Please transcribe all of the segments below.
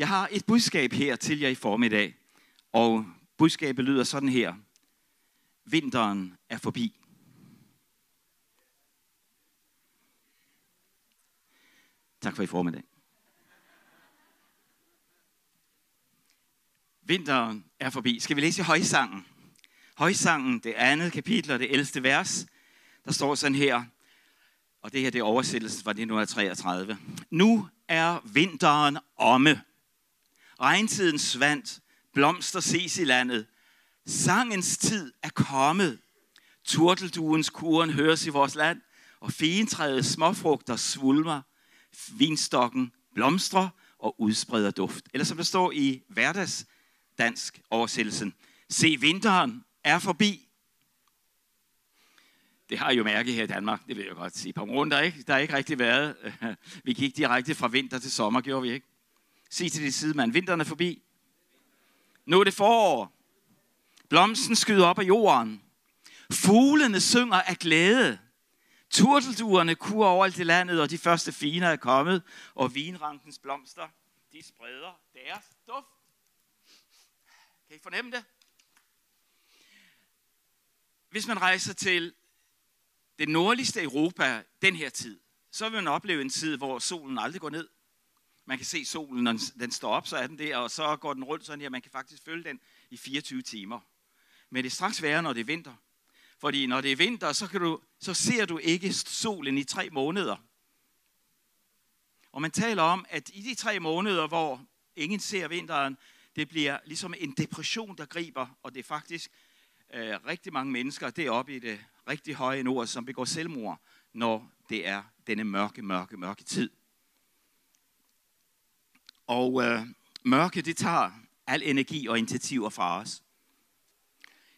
Jeg har et budskab her til jer i formiddag, og budskabet lyder sådan her. Vinteren er forbi. Tak for i formiddag. Vinteren er forbi. Skal vi læse i højsangen? Højsangen, det andet kapitel og det ældste vers. Der står sådan her, og det her det er oversættelsen fra 1933. Nu er vinteren omme. Regntiden svandt, blomster ses i landet. Sangens tid er kommet. Turtelduens kuren høres i vores land, og fintræets småfrugter svulmer. Vinstokken blomstrer og udspreder duft. Eller som der står i hverdags dansk oversættelsen. Se, vinteren er forbi. Det har jeg jo mærket her i Danmark, det vil jeg godt sige. På morgen, der ikke, der er ikke rigtig været. Vi gik direkte fra vinter til sommer, gjorde vi ikke? Sig til din sidemand, vinteren er forbi. Nu er det forår. Blomsten skyder op af jorden. Fuglene synger af glæde. Turtelduerne kurer over alt i landet, og de første fine er kommet, og vinrankens blomster, de spreder deres duft. Kan I fornemme det? Hvis man rejser til det nordligste Europa den her tid, så vil man opleve en tid, hvor solen aldrig går ned. Man kan se solen, når den står op, så er den der, og så går den rundt sådan her. Man kan faktisk følge den i 24 timer. Men det er straks værre, når det er vinter. Fordi når det er vinter, så, kan du, så ser du ikke solen i tre måneder. Og man taler om, at i de tre måneder, hvor ingen ser vinteren, det bliver ligesom en depression, der griber, og det er faktisk øh, rigtig mange mennesker deroppe i det rigtig høje nord, som begår selvmord, når det er denne mørke, mørke, mørke tid. Og øh, mørke, det tager al energi og initiativer fra os.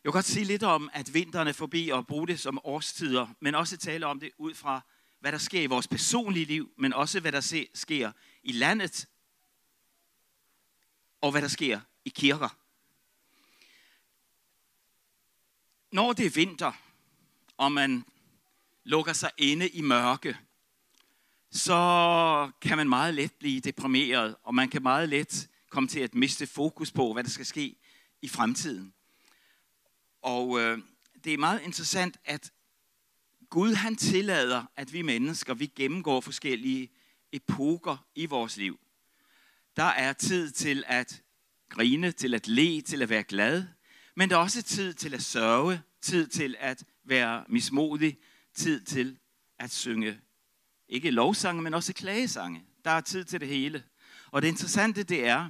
Jeg kan godt sige lidt om, at vinteren er forbi og bruge det som årstider, men også tale om det ud fra, hvad der sker i vores personlige liv, men også hvad der sker i landet, og hvad der sker i kirker. Når det er vinter, og man lukker sig inde i mørke, så kan man meget let blive deprimeret, og man kan meget let komme til at miste fokus på, hvad der skal ske i fremtiden. Og øh, det er meget interessant, at Gud han tillader, at vi mennesker, vi gennemgår forskellige epoker i vores liv. Der er tid til at grine, til at le, til at være glad, men der er også tid til at sørge, tid til at være mismodig, tid til at synge ikke lovsange, men også klagesange. Der er tid til det hele. Og det interessante det er,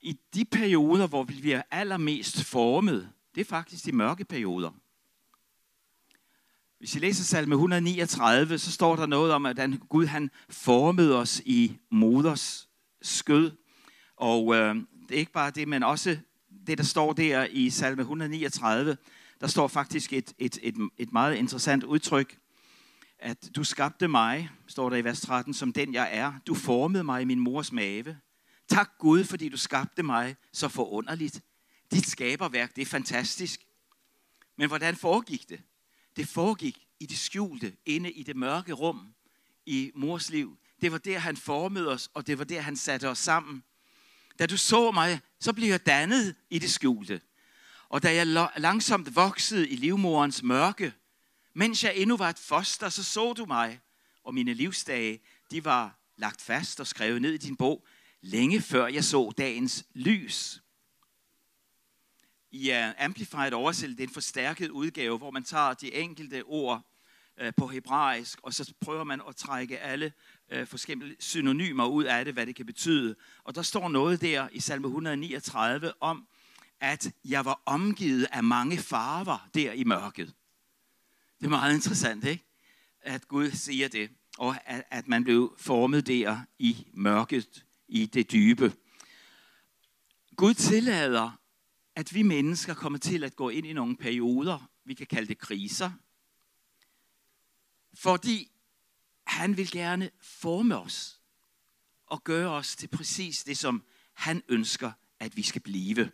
i de perioder, hvor vi bliver allermest formet, det er faktisk de mørke perioder. Hvis I læser salme 139, så står der noget om, at Gud han formede os i moders skød. Og øh, det er ikke bare det, men også det, der står der i salme 139, der står faktisk et, et, et, et meget interessant udtryk, at du skabte mig, står der i vers 13, som den jeg er. Du formede mig i min mors mave. Tak Gud, fordi du skabte mig så forunderligt. Dit skaberværk, det er fantastisk. Men hvordan foregik det? Det foregik i det skjulte, inde i det mørke rum i mors liv. Det var der, han formede os, og det var der, han satte os sammen. Da du så mig, så blev jeg dannet i det skjulte. Og da jeg langsomt voksede i livmorens mørke, mens jeg endnu var et foster, så så du mig, og mine livsdage, de var lagt fast og skrevet ned i din bog, længe før jeg så dagens lys. I uh, Amplified oversættelse, det er en forstærket udgave, hvor man tager de enkelte ord uh, på hebraisk, og så prøver man at trække alle uh, forskellige synonymer ud af det, hvad det kan betyde. Og der står noget der i salme 139 om, at jeg var omgivet af mange farver der i mørket. Det er meget interessant, ikke? At Gud siger det, og at, at man blev formet der i mørket, i det dybe. Gud tillader, at vi mennesker kommer til at gå ind i nogle perioder, vi kan kalde det kriser, fordi han vil gerne forme os og gøre os til præcis det, som han ønsker, at vi skal blive.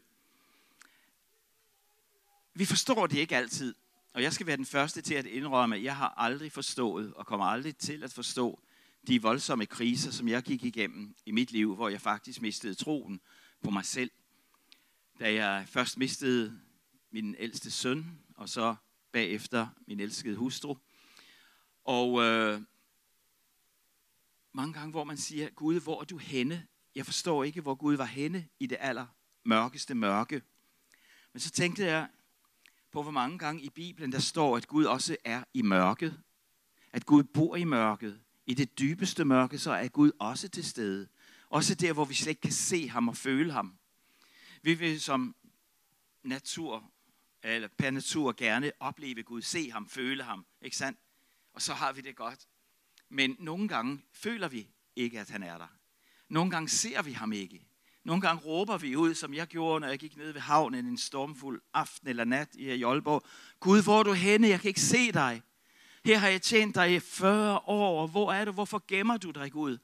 Vi forstår det ikke altid, og jeg skal være den første til at indrømme, at jeg har aldrig forstået og kommer aldrig til at forstå de voldsomme kriser, som jeg gik igennem i mit liv, hvor jeg faktisk mistede troen på mig selv. Da jeg først mistede min ældste søn, og så bagefter min elskede hustru. Og øh, mange gange, hvor man siger, Gud, hvor er du henne? Jeg forstår ikke, hvor Gud var henne i det aller mørkeste mørke. Men så tænkte jeg på, hvor mange gange i Bibelen der står, at Gud også er i mørket. At Gud bor i mørket. I det dybeste mørke, så er Gud også til stede. Også der, hvor vi slet ikke kan se ham og føle ham. Vi vil som natur, eller per natur gerne opleve Gud, se ham, føle ham, ikke sandt? Og så har vi det godt. Men nogle gange føler vi ikke, at han er der. Nogle gange ser vi ham ikke. Nogle gange råber vi ud, som jeg gjorde, når jeg gik ned ved havnen en stormfuld aften eller nat i Aalborg. Gud, hvor er du henne? Jeg kan ikke se dig. Her har jeg tjent dig i 40 år. Hvor er du? Hvorfor gemmer du dig, Gud?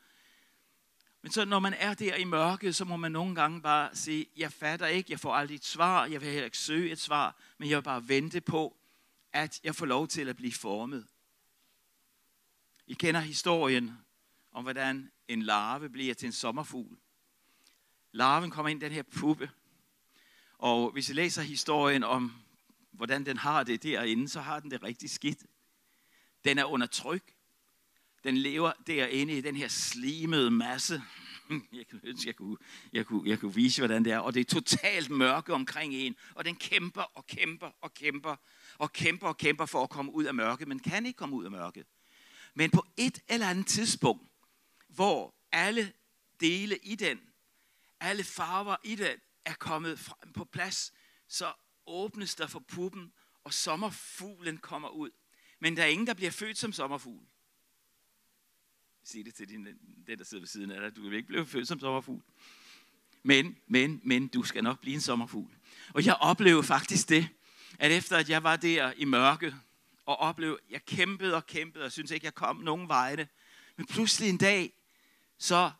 Men så når man er der i mørket, så må man nogle gange bare sige, jeg fatter ikke, jeg får aldrig et svar, jeg vil heller ikke søge et svar, men jeg vil bare vente på, at jeg får lov til at blive formet. I kender historien om, hvordan en larve bliver til en sommerfugl. Larven kommer ind i den her puppe, og hvis I læser historien om, hvordan den har det derinde, så har den det rigtig skidt. Den er under tryk. Den lever derinde i den her slimede masse. Jeg kunne ønske, jeg kunne, jeg kunne, jeg kunne vise, hvordan det er. Og det er totalt mørke omkring en. Og den kæmper og kæmper og kæmper og kæmper og kæmper for at komme ud af mørket, men kan ikke komme ud af mørket. Men på et eller andet tidspunkt, hvor alle dele i den, alle farver i den er kommet frem på plads, så åbnes der for puppen, og sommerfuglen kommer ud. Men der er ingen, der bliver født som sommerfugl. Sig det til din, den, der sidder ved siden af dig. Du vil ikke blive født som sommerfugl. Men, men, men, du skal nok blive en sommerfugl. Og jeg oplevede faktisk det, at efter at jeg var der i mørket, og oplevede, jeg kæmpede og kæmpede, og synes ikke, jeg kom nogen vegne. Men pludselig en dag, så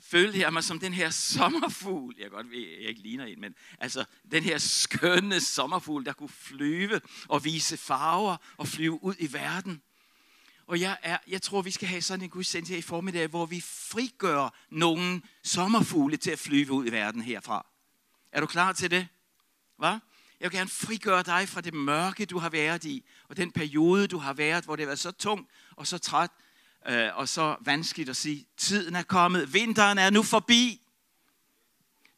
følte jeg mig som den her sommerfugl. Jeg godt ved, jeg ikke ligner en, men altså den her skønne sommerfugl, der kunne flyve og vise farver og flyve ud i verden. Og jeg, er, jeg tror, vi skal have sådan en gudsendelse her i formiddag, hvor vi frigør nogle sommerfugle til at flyve ud i verden herfra. Er du klar til det? Hvad? Jeg vil gerne frigøre dig fra det mørke, du har været i, og den periode, du har været, hvor det har været så tungt og så træt, øh, og så vanskeligt at sige, tiden er kommet, vinteren er nu forbi.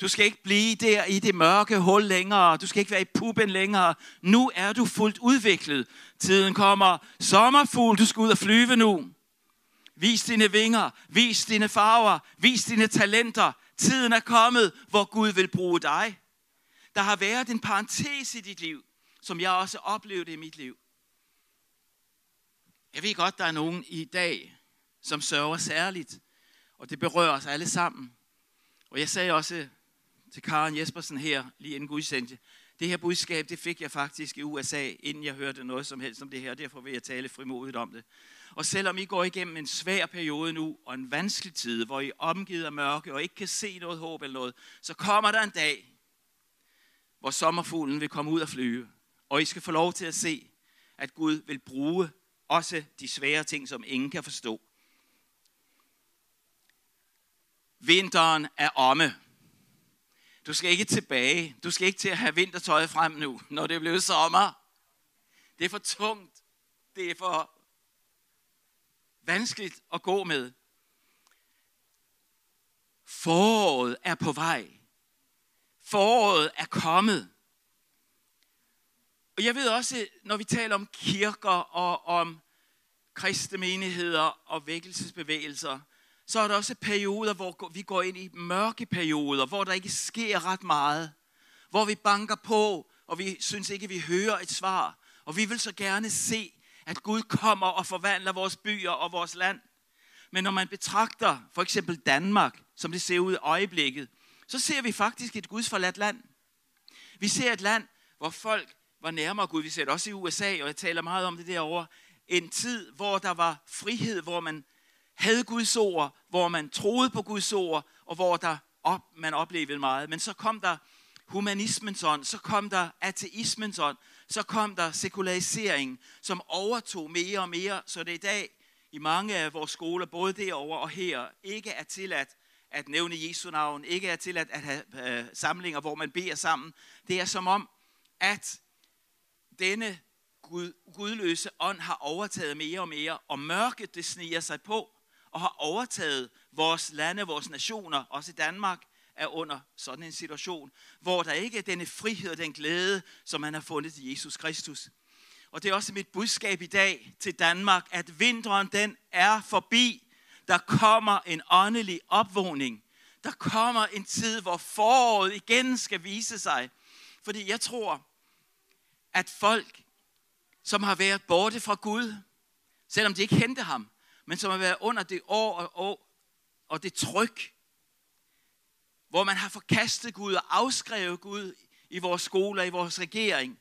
Du skal ikke blive der i det mørke hul længere. Du skal ikke være i puben længere. Nu er du fuldt udviklet. Tiden kommer. Sommerfugl, du skal ud og flyve nu. Vis dine vinger. Vis dine farver. Vis dine talenter. Tiden er kommet, hvor Gud vil bruge dig. Der har været en parentes i dit liv, som jeg også oplevede i mit liv. Jeg ved godt, der er nogen i dag, som sørger særligt, og det berører os alle sammen. Og jeg sagde også til Karen Jespersen her, lige inden gudsendte, det her budskab, det fik jeg faktisk i USA, inden jeg hørte noget som helst om det her, derfor vil jeg tale frimodigt om det. Og selvom I går igennem en svær periode nu, og en vanskelig tid, hvor I er omgivet af mørke, og ikke kan se noget håb eller noget, så kommer der en dag, hvor sommerfuglen vil komme ud og flyve. Og I skal få lov til at se, at Gud vil bruge også de svære ting, som ingen kan forstå. Vinteren er omme. Du skal ikke tilbage. Du skal ikke til at have vintertøjet frem nu, når det er blevet sommer. Det er for tungt. Det er for vanskeligt at gå med. Foråret er på vej. Foråret er kommet. Og jeg ved også, når vi taler om kirker og om kristne menigheder og vækkelsesbevægelser, så er der også perioder, hvor vi går ind i mørke perioder, hvor der ikke sker ret meget. Hvor vi banker på, og vi synes ikke, vi hører et svar. Og vi vil så gerne se, at Gud kommer og forvandler vores byer og vores land. Men når man betragter for eksempel Danmark, som det ser ud i øjeblikket, så ser vi faktisk et Guds forladt land. Vi ser et land, hvor folk var nærmere Gud. Vi ser det også i USA, og jeg taler meget om det derovre. En tid, hvor der var frihed, hvor man havde Guds ord, hvor man troede på Guds ord, og hvor der op, man oplevede meget. Men så kom der humanismens ånd, så kom der ateismens ånd, så kom der sekularisering, som overtog mere og mere, så det i dag i mange af vores skoler, både derovre og her, ikke er tilladt at nævne Jesu navn, ikke er tilladt at have øh, samlinger, hvor man beder sammen. Det er som om, at denne Gud, gudløse ånd har overtaget mere og mere, og mørket det sniger sig på, og har overtaget vores lande, vores nationer, også i Danmark, er under sådan en situation, hvor der ikke er denne frihed og den glæde, som man har fundet i Jesus Kristus. Og det er også mit budskab i dag til Danmark, at vinteren den er forbi. Der kommer en åndelig opvågning. Der kommer en tid, hvor foråret igen skal vise sig. Fordi jeg tror, at folk, som har været borte fra Gud, selvom de ikke kendte ham, men som har været under det år og, år, og det tryk, hvor man har forkastet Gud og afskrevet Gud i vores skoler, i vores regering,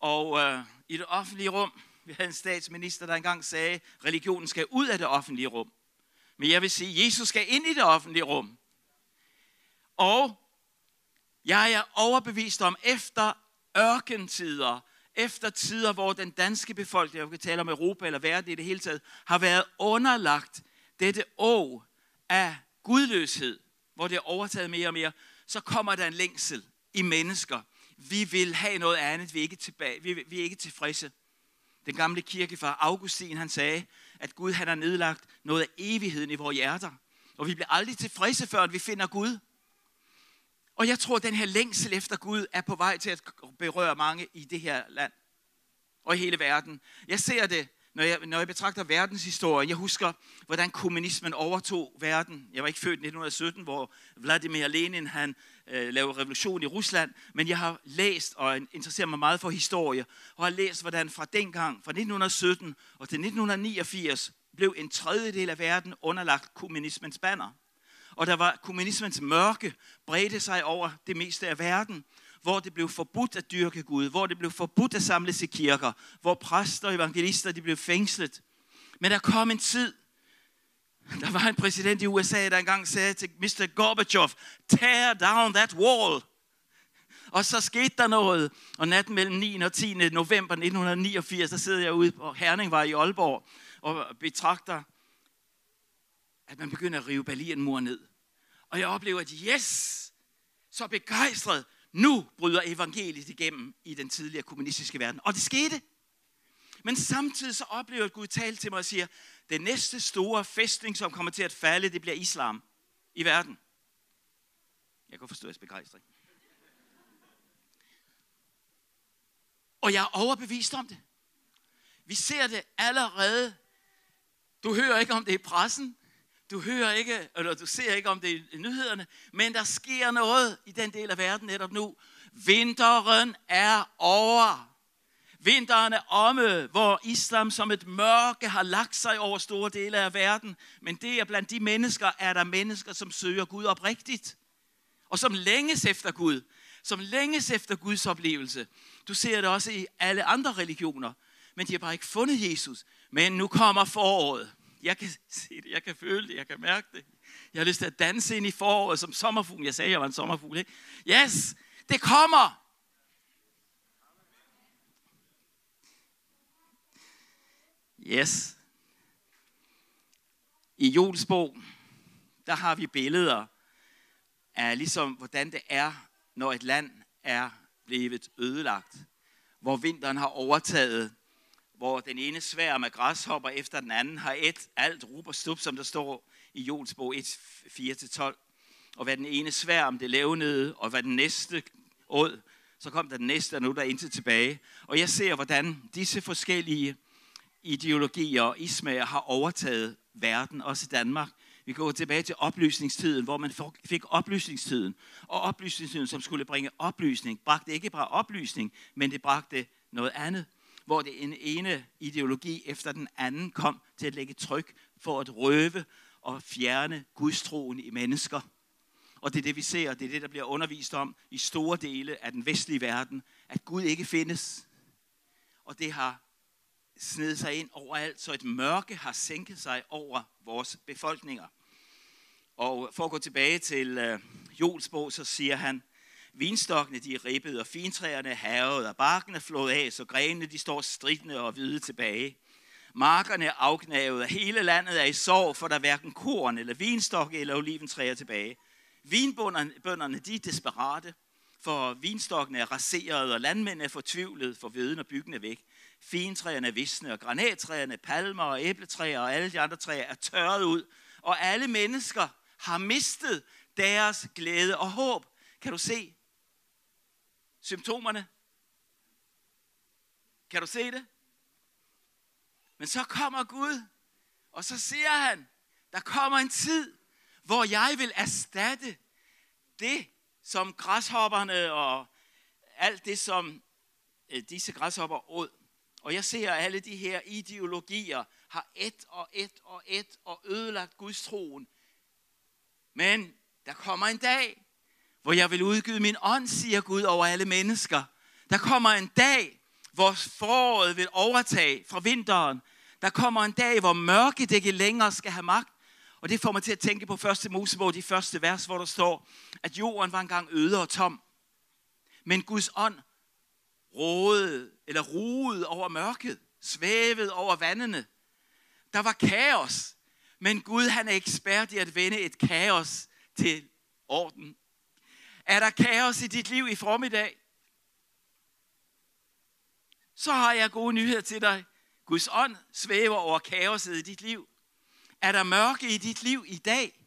og øh, i det offentlige rum. Vi havde en statsminister, der engang sagde, at religionen skal ud af det offentlige rum. Men jeg vil sige, at Jesus skal ind i det offentlige rum. Og jeg er overbevist om, efter ørkentider, efter tider, hvor den danske befolkning, jeg kan tale om Europa eller verden i det hele taget, har været underlagt dette år af gudløshed, hvor det er overtaget mere og mere, så kommer der en længsel i mennesker. Vi vil have noget andet, vi er ikke, tilbage, vi, vi er ikke tilfredse. Den gamle kirkefar Augustin, han sagde, at Gud han har nedlagt noget af evigheden i vores hjerter. Og vi bliver aldrig tilfredse, før vi finder Gud. Og jeg tror, at den her længsel efter Gud er på vej til at berøre mange i det her land og i hele verden. Jeg ser det, når jeg, når jeg betragter verdenshistorien. Jeg husker, hvordan kommunismen overtog verden. Jeg var ikke født i 1917, hvor Vladimir Lenin han, øh, lavede revolution i Rusland, men jeg har læst og interesserer mig meget for historie, og har læst, hvordan fra dengang, fra 1917 og til 1989, blev en tredjedel af verden underlagt kommunismens banner og der var kommunismens mørke bredte sig over det meste af verden, hvor det blev forbudt at dyrke Gud, hvor det blev forbudt at samles i kirker, hvor præster og evangelister de blev fængslet. Men der kom en tid, der var en præsident i USA, der engang sagde til Mr. Gorbachev, tear down that wall. Og så skete der noget, og natten mellem 9. og 10. november 1989, der sidder jeg ude på Herning var i Aalborg, og betragter at man begynder at rive Berlinmuren ned. Og jeg oplever, at yes, så begejstret, nu bryder evangeliet igennem i den tidligere kommunistiske verden. Og det skete. Men samtidig så oplever jeg, at Gud taler til mig og siger, den næste store fæstning, som kommer til at falde, det bliver islam i verden. Jeg kan forstå jeres begejstring. Og jeg er overbevist om det. Vi ser det allerede. Du hører ikke om det i pressen. Du hører ikke, eller du ser ikke om det i nyhederne, men der sker noget i den del af verden netop nu. Vinteren er over. Vinteren er omme, hvor islam som et mørke har lagt sig over store dele af verden. Men det er blandt de mennesker, er der mennesker, som søger Gud oprigtigt. Og som længes efter Gud. Som længes efter Guds oplevelse. Du ser det også i alle andre religioner. Men de har bare ikke fundet Jesus. Men nu kommer foråret. Jeg kan se det, jeg kan føle det, jeg kan mærke det. Jeg har lyst til at danse ind i foråret som sommerfugl. Jeg sagde, jeg var en sommerfugl, ikke? Yes, det kommer! Yes. I Julsbog, der har vi billeder af ligesom, hvordan det er, når et land er blevet ødelagt. Hvor vinteren har overtaget hvor den ene svær med græshopper efter den anden har et alt rup og stup, som der står i Jols bog 1, 4-12. Og hvad den ene svær om det levnede, og hvad den næste åd, så kom der den næste, og nu er der intet tilbage. Og jeg ser, hvordan disse forskellige ideologier og ismager har overtaget verden, også i Danmark. Vi går tilbage til oplysningstiden, hvor man fik oplysningstiden. Og oplysningstiden, som skulle bringe oplysning, bragte ikke bare oplysning, men det bragte noget andet hvor det en ene ideologi efter den anden kom til at lægge tryk for at røve og fjerne gudstroen i mennesker. Og det er det, vi ser, og det er det, der bliver undervist om i store dele af den vestlige verden, at Gud ikke findes. Og det har snedet sig ind overalt, så et mørke har sænket sig over vores befolkninger. Og for at gå tilbage til øh, Jols bog, så siger han, Vinstokkene de er ribbet, og fintræerne er havet, og barken er flået af, så grenene de står stridende og hvide tilbage. Markerne er afgnavet, og hele landet er i sorg, for der er hverken korn eller vinstokke eller oliventræer tilbage. Vinbønderne, de er desperate, for vinstokkene er raseret, og landmændene er fortvivlet, for viden og byggen er væk. Fintræerne er visne, og granattræerne, palmer og æbletræer og alle de andre træer er tørret ud. Og alle mennesker har mistet deres glæde og håb. Kan du se symptomerne? Kan du se det? Men så kommer Gud, og så siger han, der kommer en tid, hvor jeg vil erstatte det, som græshopperne og alt det, som øh, disse græshopper åd. Og jeg ser, at alle de her ideologier har et og et og et og ødelagt Guds troen. Men der kommer en dag, hvor jeg vil udgyde min ånd, siger Gud over alle mennesker. Der kommer en dag, hvor foråret vil overtage fra vinteren. Der kommer en dag, hvor mørket ikke længere skal have magt. Og det får mig til at tænke på 1. Mosebog, de første vers, hvor der står, at jorden var engang øde og tom. Men Guds ånd rådede, eller ruede over mørket, svævede over vandene. Der var kaos, men Gud han er ekspert i at vende et kaos til orden. Er der kaos i dit liv i formiddag? Så har jeg gode nyheder til dig. Guds ånd svæver over kaoset i dit liv. Er der mørke i dit liv i dag?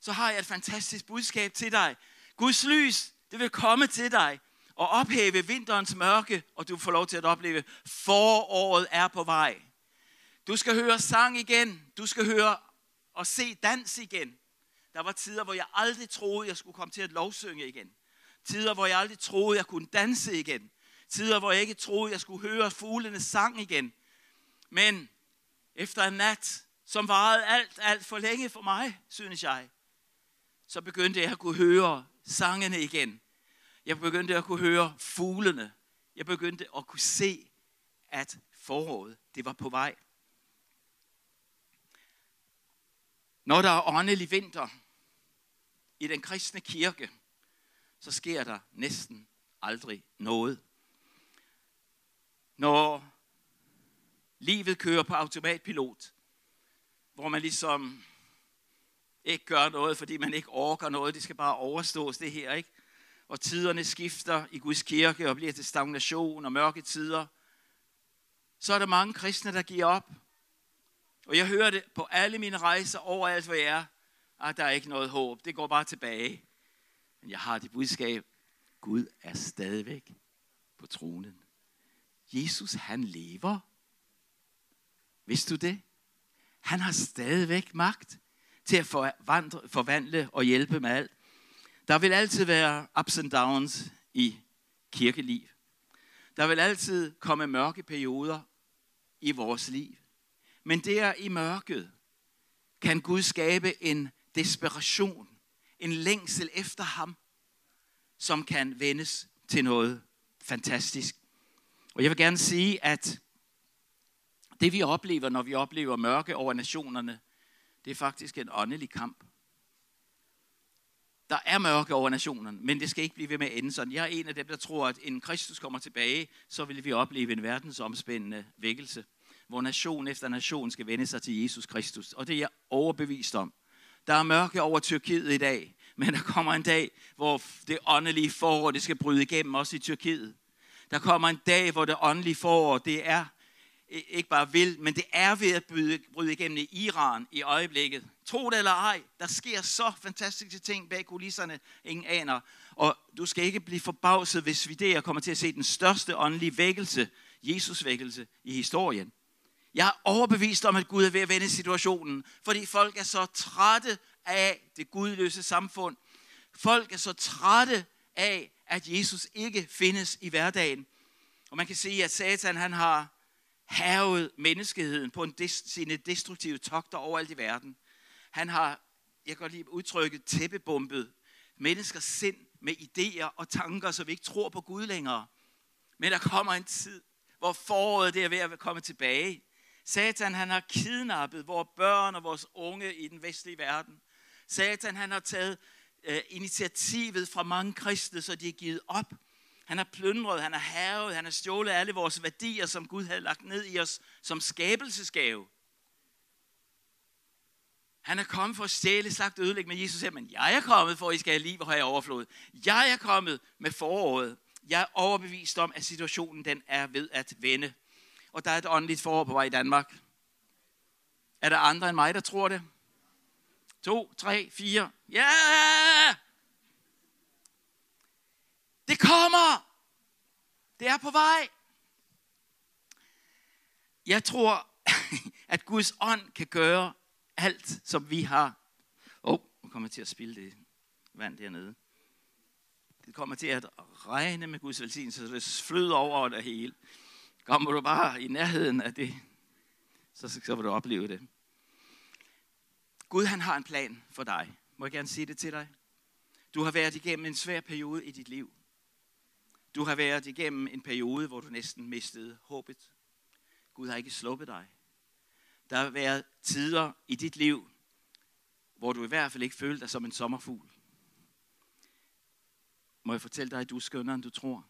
Så har jeg et fantastisk budskab til dig. Guds lys, det vil komme til dig og ophæve vinterens mørke, og du får lov til at opleve, foråret er på vej. Du skal høre sang igen. Du skal høre og se dans igen. Der var tider, hvor jeg aldrig troede, jeg skulle komme til at lovsynge igen. Tider, hvor jeg aldrig troede, jeg kunne danse igen. Tider, hvor jeg ikke troede, jeg skulle høre fuglene sang igen. Men efter en nat, som varede alt, alt for længe for mig, synes jeg, så begyndte jeg at kunne høre sangene igen. Jeg begyndte at kunne høre fuglene. Jeg begyndte at kunne se, at foråret, det var på vej. Når der er åndelig vinter i den kristne kirke, så sker der næsten aldrig noget. Når livet kører på automatpilot, hvor man ligesom ikke gør noget, fordi man ikke orker noget, det skal bare overstås det her, ikke? Og tiderne skifter i Guds kirke og bliver til stagnation og mørke tider, så er der mange kristne, der giver op. Og jeg hører det på alle mine rejser overalt, hvor jeg er, at der er ikke noget håb. Det går bare tilbage. Men jeg har det budskab. Gud er stadigvæk på tronen. Jesus, han lever. Vidste du det? Han har stadigvæk magt til at forvandle, forvandle og hjælpe med alt. Der vil altid være ups and downs i kirkeliv. Der vil altid komme mørke perioder i vores liv. Men der i mørket kan Gud skabe en desperation, en længsel efter ham, som kan vendes til noget fantastisk. Og jeg vil gerne sige, at det vi oplever, når vi oplever mørke over nationerne, det er faktisk en åndelig kamp. Der er mørke over nationerne, men det skal ikke blive ved med at ende sådan. Jeg er en af dem, der tror, at en Kristus kommer tilbage, så vil vi opleve en verdensomspændende vækkelse, hvor nation efter nation skal vende sig til Jesus Kristus. Og det er jeg overbevist om. Der er mørke over Tyrkiet i dag, men der kommer en dag, hvor det åndelige forår, det skal bryde igennem også i Tyrkiet. Der kommer en dag, hvor det åndelige forår, det er ikke bare vil, men det er ved at bryde, bryde igennem i Iran i øjeblikket. Tro det eller ej, der sker så fantastiske ting bag kulisserne, ingen aner. Og du skal ikke blive forbavset, hvis vi der kommer til at se den største åndelige vækkelse, Jesus vækkelse i historien. Jeg er overbevist om, at Gud er ved at vende situationen, fordi folk er så trætte af det gudløse samfund. Folk er så trætte af, at Jesus ikke findes i hverdagen. Og man kan sige, at Satan han har havet menneskeheden på en des, sine destruktive togter overalt i verden. Han har, jeg kan lige udtrykket, tæppebumpet menneskers sind med idéer og tanker, så vi ikke tror på Gud længere. Men der kommer en tid, hvor foråret det er ved at komme tilbage. Satan han har kidnappet vores børn og vores unge i den vestlige verden. Satan han har taget øh, initiativet fra mange kristne, så de er givet op. Han har plyndret, han har havet, han har stjålet alle vores værdier, som Gud havde lagt ned i os som skabelsesgave. Han er kommet for at stjæle, slagt og ødelægge, men Jesus siger, men jeg er kommet for, at I skal have liv og have overflod. Jeg er kommet med foråret. Jeg er overbevist om, at situationen den er ved at vende. Og der er et åndeligt forår på vej i Danmark. Er der andre end mig, der tror det? To, tre, fire. Ja! Yeah! Det kommer! Det er på vej. Jeg tror, at Guds ånd kan gøre alt, som vi har. Åh, oh, nu kommer jeg til at spille det vand dernede. Det kommer til at regne med Guds velsignelse, så det flyder over det hele. Kommer du bare i nærheden af det, så, så vil du opleve det. Gud han har en plan for dig. Må jeg gerne sige det til dig? Du har været igennem en svær periode i dit liv. Du har været igennem en periode, hvor du næsten mistede håbet. Gud har ikke sluppet dig. Der har været tider i dit liv, hvor du i hvert fald ikke følte dig som en sommerfugl. Må jeg fortælle dig, at du er skønnere, end du tror?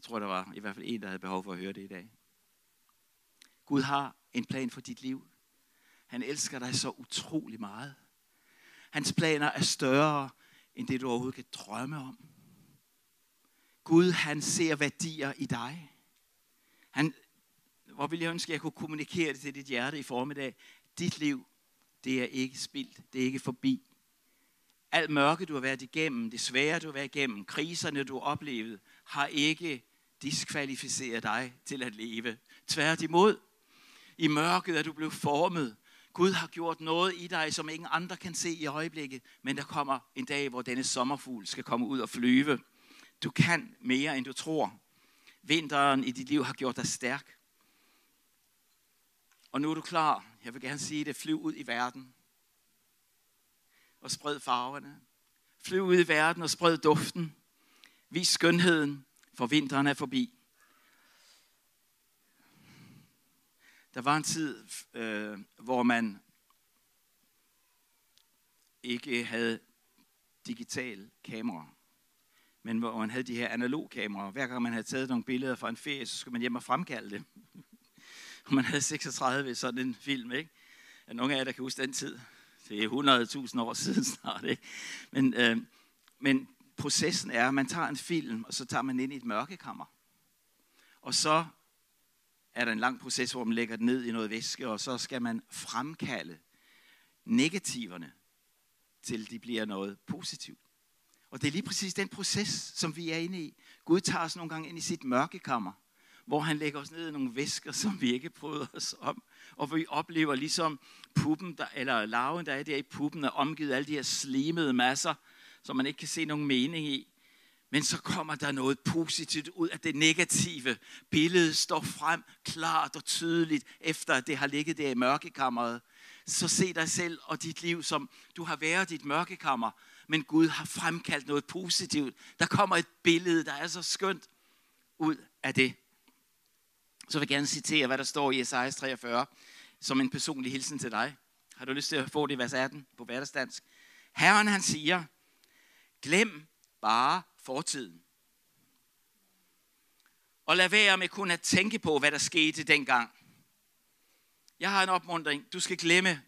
Jeg tror, der var i hvert fald en, der havde behov for at høre det i dag. Gud har en plan for dit liv. Han elsker dig så utrolig meget. Hans planer er større, end det du overhovedet kan drømme om. Gud, han ser værdier i dig. Han, hvor vil jeg ønske, at jeg kunne kommunikere det til dit hjerte i formiddag. Dit liv, det er ikke spildt. Det er ikke forbi. Alt mørke, du har været igennem, det svære, du har været igennem, kriserne, du har oplevet, har ikke diskvalificere dig til at leve. Tværtimod, i mørket er du blevet formet. Gud har gjort noget i dig, som ingen andre kan se i øjeblikket, men der kommer en dag, hvor denne sommerfugl skal komme ud og flyve. Du kan mere, end du tror. Vinteren i dit liv har gjort dig stærk. Og nu er du klar. Jeg vil gerne sige det. Flyv ud i verden. Og spred farverne. Flyv ud i verden og spred duften. Vis skønheden, for vinteren er forbi. Der var en tid, øh, hvor man ikke havde digital kamera, men hvor man havde de her analog kameraer. Hver gang man havde taget nogle billeder fra en ferie, så skulle man hjem og fremkalde det. Og man havde 36 sådan en film, ikke? Er nogle af jer, der kan huske den tid? Det er 100.000 år siden snart, ikke? Men, øh, men processen er, at man tager en film, og så tager man ind i et mørkekammer. Og så er der en lang proces, hvor man lægger den ned i noget væske, og så skal man fremkalde negativerne, til de bliver noget positivt. Og det er lige præcis den proces, som vi er inde i. Gud tager os nogle gange ind i sit mørkekammer, hvor han lægger os ned i nogle væsker, som vi ikke bryder os om. Og vi oplever ligesom puppen, der, eller larven, der er der i puppen, er omgivet af alle de her slimede masser, som man ikke kan se nogen mening i. Men så kommer der noget positivt ud af det negative. Billedet står frem klart og tydeligt, efter at det har ligget der i mørkekammeret. Så se dig selv og dit liv, som du har været i dit mørkekammer, men Gud har fremkaldt noget positivt. Der kommer et billede, der er så skønt ud af det. Så vil jeg gerne citere, hvad der står i Esajas 43, som en personlig hilsen til dig. Har du lyst til at få det i vers 18 på hverdagsdansk? Herren han siger, glem bare fortiden. Og lad være med kun at tænke på, hvad der skete dengang. Jeg har en opmuntring. Du skal glemme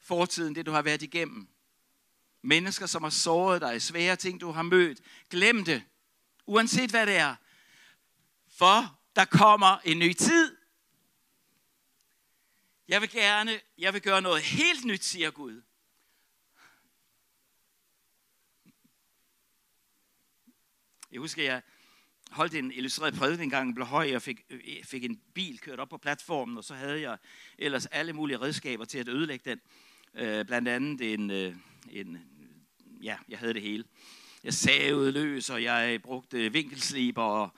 fortiden, det du har været igennem. Mennesker, som har såret dig, svære ting, du har mødt. Glem det, uanset hvad det er. For der kommer en ny tid. Jeg vil gerne, jeg vil gøre noget helt nyt, siger Gud. Jeg husker, jeg holdt en illustreret prædiken en gang, blev høj, og fik, øh, fik en bil kørt op på platformen, og så havde jeg ellers alle mulige redskaber til at ødelægge den. Øh, blandt andet en, øh, en, ja, jeg havde det hele. Jeg savede løs, og jeg brugte vinkelsliber, og,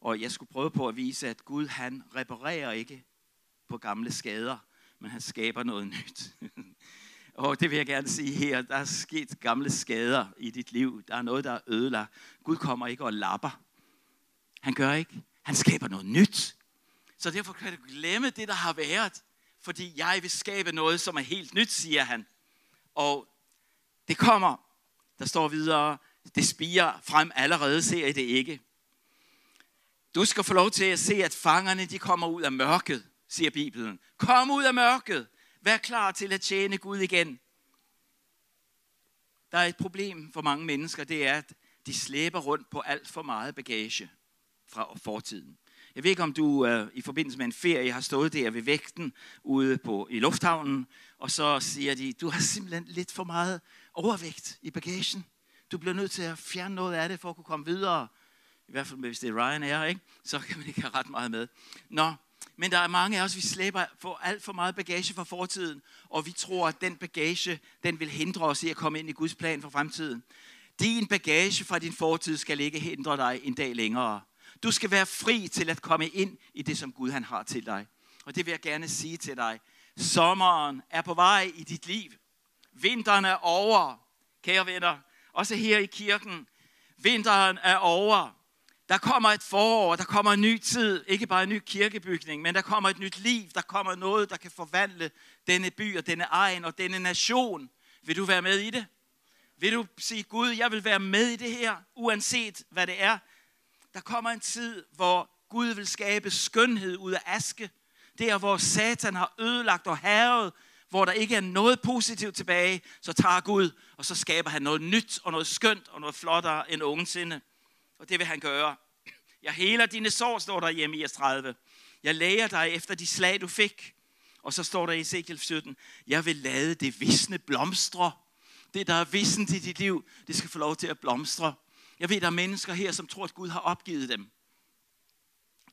og jeg skulle prøve på at vise, at Gud han reparerer ikke på gamle skader, men han skaber noget nyt. Og det vil jeg gerne sige her, der er sket gamle skader i dit liv. Der er noget, der er ødelagt. Gud kommer ikke og lapper. Han gør ikke. Han skaber noget nyt. Så derfor kan du glemme det, der har været. Fordi jeg vil skabe noget, som er helt nyt, siger han. Og det kommer. Der står videre, Det spiger frem allerede, ser I det ikke. Du skal få lov til at se, at fangerne de kommer ud af mørket, siger Bibelen. Kom ud af mørket. Vær klar til at tjene Gud igen. Der er et problem for mange mennesker, det er, at de slæber rundt på alt for meget bagage fra fortiden. Jeg ved ikke, om du øh, i forbindelse med en ferie har stået der ved vægten ude på, i lufthavnen, og så siger de, du har simpelthen lidt for meget overvægt i bagagen. Du bliver nødt til at fjerne noget af det, for at kunne komme videre. I hvert fald hvis det er Ryanair, ikke? så kan man ikke have ret meget med. Nå, men der er mange af os, vi slæber for alt for meget bagage fra fortiden, og vi tror, at den bagage, den vil hindre os i at komme ind i Guds plan for fremtiden. Din bagage fra din fortid skal ikke hindre dig en dag længere. Du skal være fri til at komme ind i det, som Gud han har til dig. Og det vil jeg gerne sige til dig. Sommeren er på vej i dit liv. Vinteren er over, kære venner. Også her i kirken. Vinteren er over. Der kommer et forår, der kommer en ny tid. Ikke bare en ny kirkebygning, men der kommer et nyt liv. Der kommer noget, der kan forvandle denne by og denne egen og denne nation. Vil du være med i det? Vil du sige, Gud, jeg vil være med i det her, uanset hvad det er? Der kommer en tid, hvor Gud vil skabe skønhed ud af aske. Der, hvor Satan har ødelagt og herret, hvor der ikke er noget positivt tilbage, så tager Gud, og så skaber han noget nyt og noget skønt og noget flottere end nogensinde. Og det vil han gøre. Jeg heler dine sår, står der i i 30. Jeg læger dig efter de slag, du fik. Og så står der i Ezekiel 17, jeg vil lade det visne blomstre. Det, der er vissen til dit liv, det skal få lov til at blomstre. Jeg ved, der er mennesker her, som tror, at Gud har opgivet dem.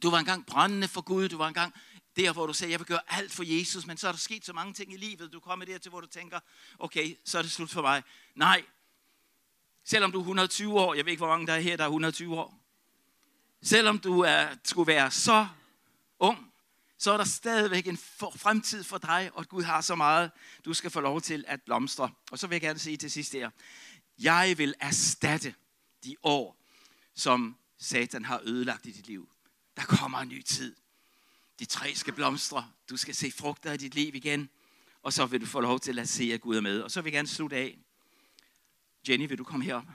Du var engang brændende for Gud. Du var engang der, hvor du sagde, jeg vil gøre alt for Jesus. Men så er der sket så mange ting i livet. Du kommer der til, hvor du tænker, okay, så er det slut for mig. Nej. Selvom du er 120 år, jeg ved ikke, hvor mange der er her, der er 120 år. Selvom du er, skulle være så ung, så er der stadigvæk en fremtid for dig, og Gud har så meget, du skal få lov til at blomstre. Og så vil jeg gerne sige til sidst her, jeg vil erstatte de år, som Satan har ødelagt i dit liv. Der kommer en ny tid. De træ skal blomstre. Du skal se frugter i dit liv igen. Og så vil du få lov til at se, at Gud er med. Og så vil jeg gerne slutte af. Jenny, vil du komme herop?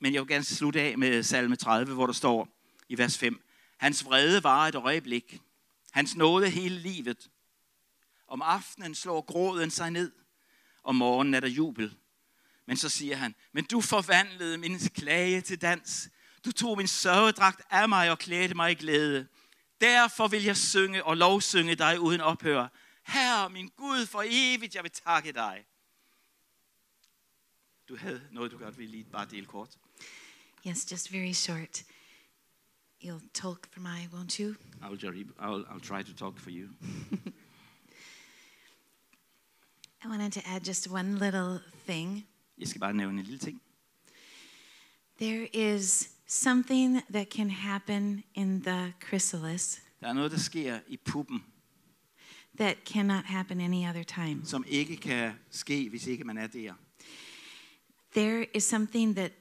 Men jeg vil gerne slutte af med salme 30, hvor der står i vers 5. Hans vrede var et øjeblik. Hans nåde hele livet. Om aftenen slår gråden sig ned. Om morgenen er der jubel. Men så siger han, men du forvandlede min klage til dans. Du tog min sørgedragt af mig og klædte mig i glæde. Derfor vil jeg synge og lovsynge dig uden ophør. Herre, min Gud, for evigt, jeg vil takke dig. Du havde noget, du godt ville lige bare dele kort. Yes, just very short. You'll talk for me, won't you? I'll, I'll, I'll try to talk for you. I wanted to add just one little thing. Jeg skal bare nævne en lille ting. There is something that can happen in the chrysalis Der er noget, der sker i puppen, that cannot happen any other time. som ikke kan ske, hvis ikke man er der. There is something that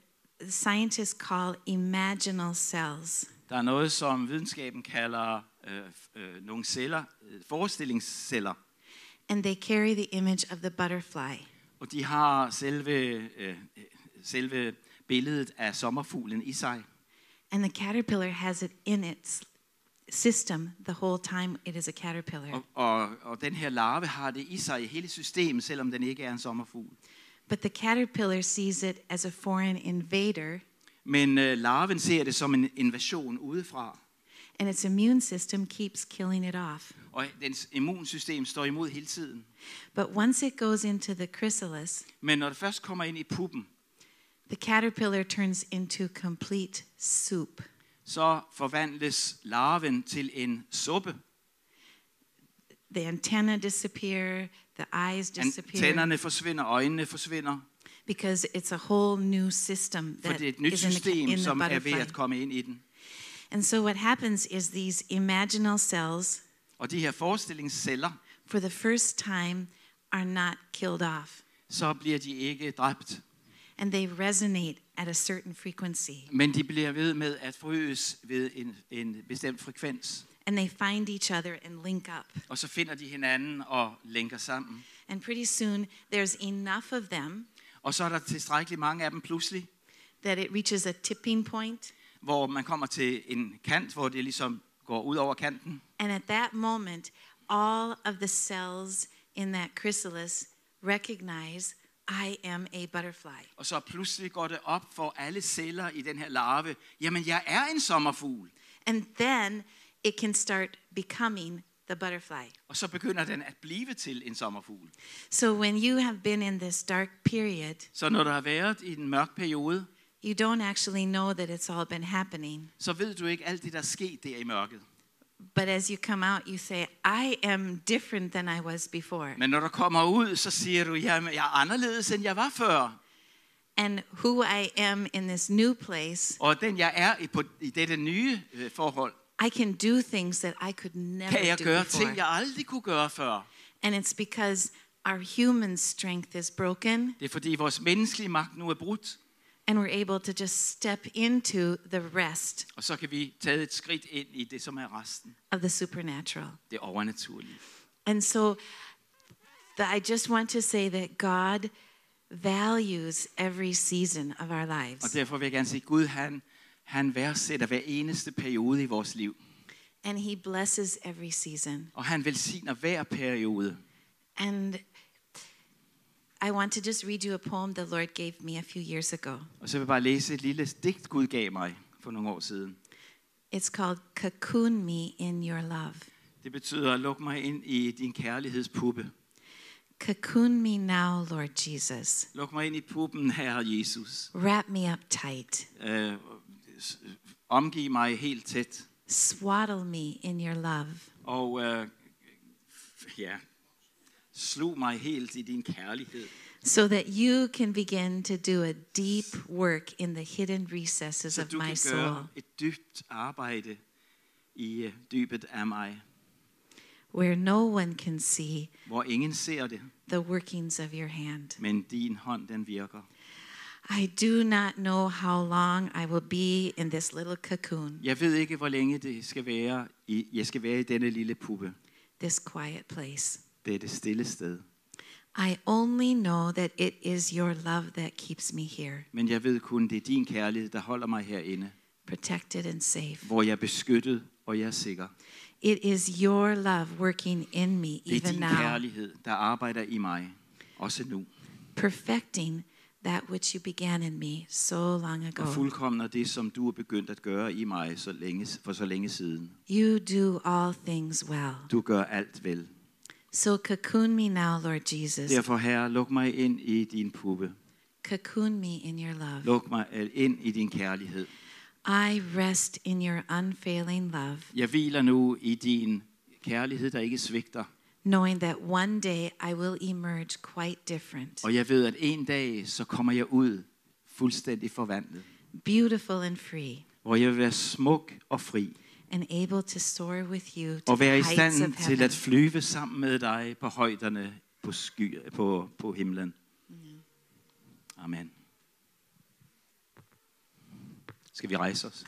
scientists call imaginal cells. Der er noget, som videnskaben kalder øh, øh, nogle celler, øh, forestillingsceller. And they carry the image of the butterfly. Og de har selve, øh, selve billedet af sommerfuglen i sig. And the caterpillar has it in its system the whole time it is a caterpillar. Og, og, og den her larve har det i sig i hele systemet, selvom den ikke er en sommerfugl. But the caterpillar sees it as a foreign invader, Men øh, larven ser det som en invasion udefra. and its immune system keeps killing it off. Og dens immunsystem står imod hele tiden. But once it goes into the chrysalis, Men når det først kommer ind i puppen, the caterpillar turns into complete soup. så forvandles larven til en suppe. The antenna disappear, the eyes disappear, Tænderne forsvinder, øjnene forsvinder. because it's a whole new system For that det er et nyt is in the, system, in the som er ved butterfly. at komme ind i den. And so what happens is these imaginal cells, Og de her forestillingsceller, for the first time, are not killed off, så bliver de ikke dræbt. and they resonate at a certain frequency, Men de bliver ved med at forøges ved en, en bestemt frekvens. And they find each other and link up. Og så finder de hinanden og lænker sammen. And pretty soon, there's enough of them Og så er der tilstrækkeligt mange af dem pludselig, that it reaches a tipping point. hvor man kommer til en kant, hvor det ligesom går ud over kanten. And at that moment, all of the cells in that chrysalis recognize I am a butterfly. Og så pludselig går det op for alle celler i den her larve, jamen jeg er en sommerfugl. And then it can start becoming the butterfly. Og så begynder den at blive til en sommerfugl. So when you have been in this dark period, Så når du har været i en mørk periode, you don't actually know that it's all been happening. så ved du ikke alt det, der er sket der i mørket. But as you come out, you say, I am different than I was before. Men når du kommer ud, så siger du, jamen jeg er anderledes, end jeg var før. And who I am in this new place, Og den jeg er i, på, i dette nye øh, forhold, I can do things that I could never kan jeg do gøre before. ting, jeg aldrig kunne gøre før. And it's because our human strength is broken Det er fordi vores menneskelige magt nu er brudt, and we're able to just step into the rest og så kan vi tage et skridt ind i det, som er resten. of the supernatural. Det overnaturlige. And so th- I just want to say that God values every season of our Og lives. derfor vil jeg gerne sige, Gud han, han værdsætter hver eneste periode i vores liv. And he blesses every season. Og han velsigner hver periode. And I want to just read you a poem the Lord gave me a few years ago. Og så vil jeg bare læse et lille digt, Gud gav mig for nogle år siden. It's called Cocoon Me in Your Love. Det betyder, luk mig ind i din kærlighedspuppe. Cocoon me now, Lord Jesus. Luk mig ind i puppen, Herre Jesus. Wrap me up tight. Øh, s- omgiv mig helt tæt. Swaddle me in your love. Og øh, ja, slug mig helt i din kærlighed. So that you can begin to do a deep work in the hidden recesses Så of du my kan soul. gøre et dybt arbejde i øh, dybet af mig, where no one can see hvor ingen ser det, the workings of your hand. men din hånd den virker. I do not know how long I will be in this little cocoon, Jeg ved ikke, hvor længe det skal være. I, jeg skal være i denne lille puppe. this quiet place. Dette stille sted. I only know that it is your love that keeps me here, Men jeg ved kun, det er din kærlighed, der holder mig herinde. protected and safe. Hvor jeg er beskyttet, og jeg er sikker. It is your love working in me Det er even din now, kærlighed, der arbejder i mig. Også nu. perfecting that which you began in me so long Og ago. fuldkomner det, som du er begyndt at gøre i mig så længe, for så længe siden. You do all things well. Du gør alt vel. So cocoon me now, Lord Jesus. Derfor, Herre, luk mig ind i din puppe. Cocoon me in your love. Luk mig ind i din kærlighed. I rest in your unfailing love, Jeg hviler nu i din kærlighed, der ikke svigter. Knowing that one day I will emerge quite different, Og jeg ved, at en dag, så kommer jeg ud fuldstændig forvandlet. beautiful and free, Hvor jeg vil være smuk og fri. and able to soar with you to Og være the i heights stand til at flyve sammen med dig på højderne på, sky, på, på himlen. Amen. Skal vi rejse os?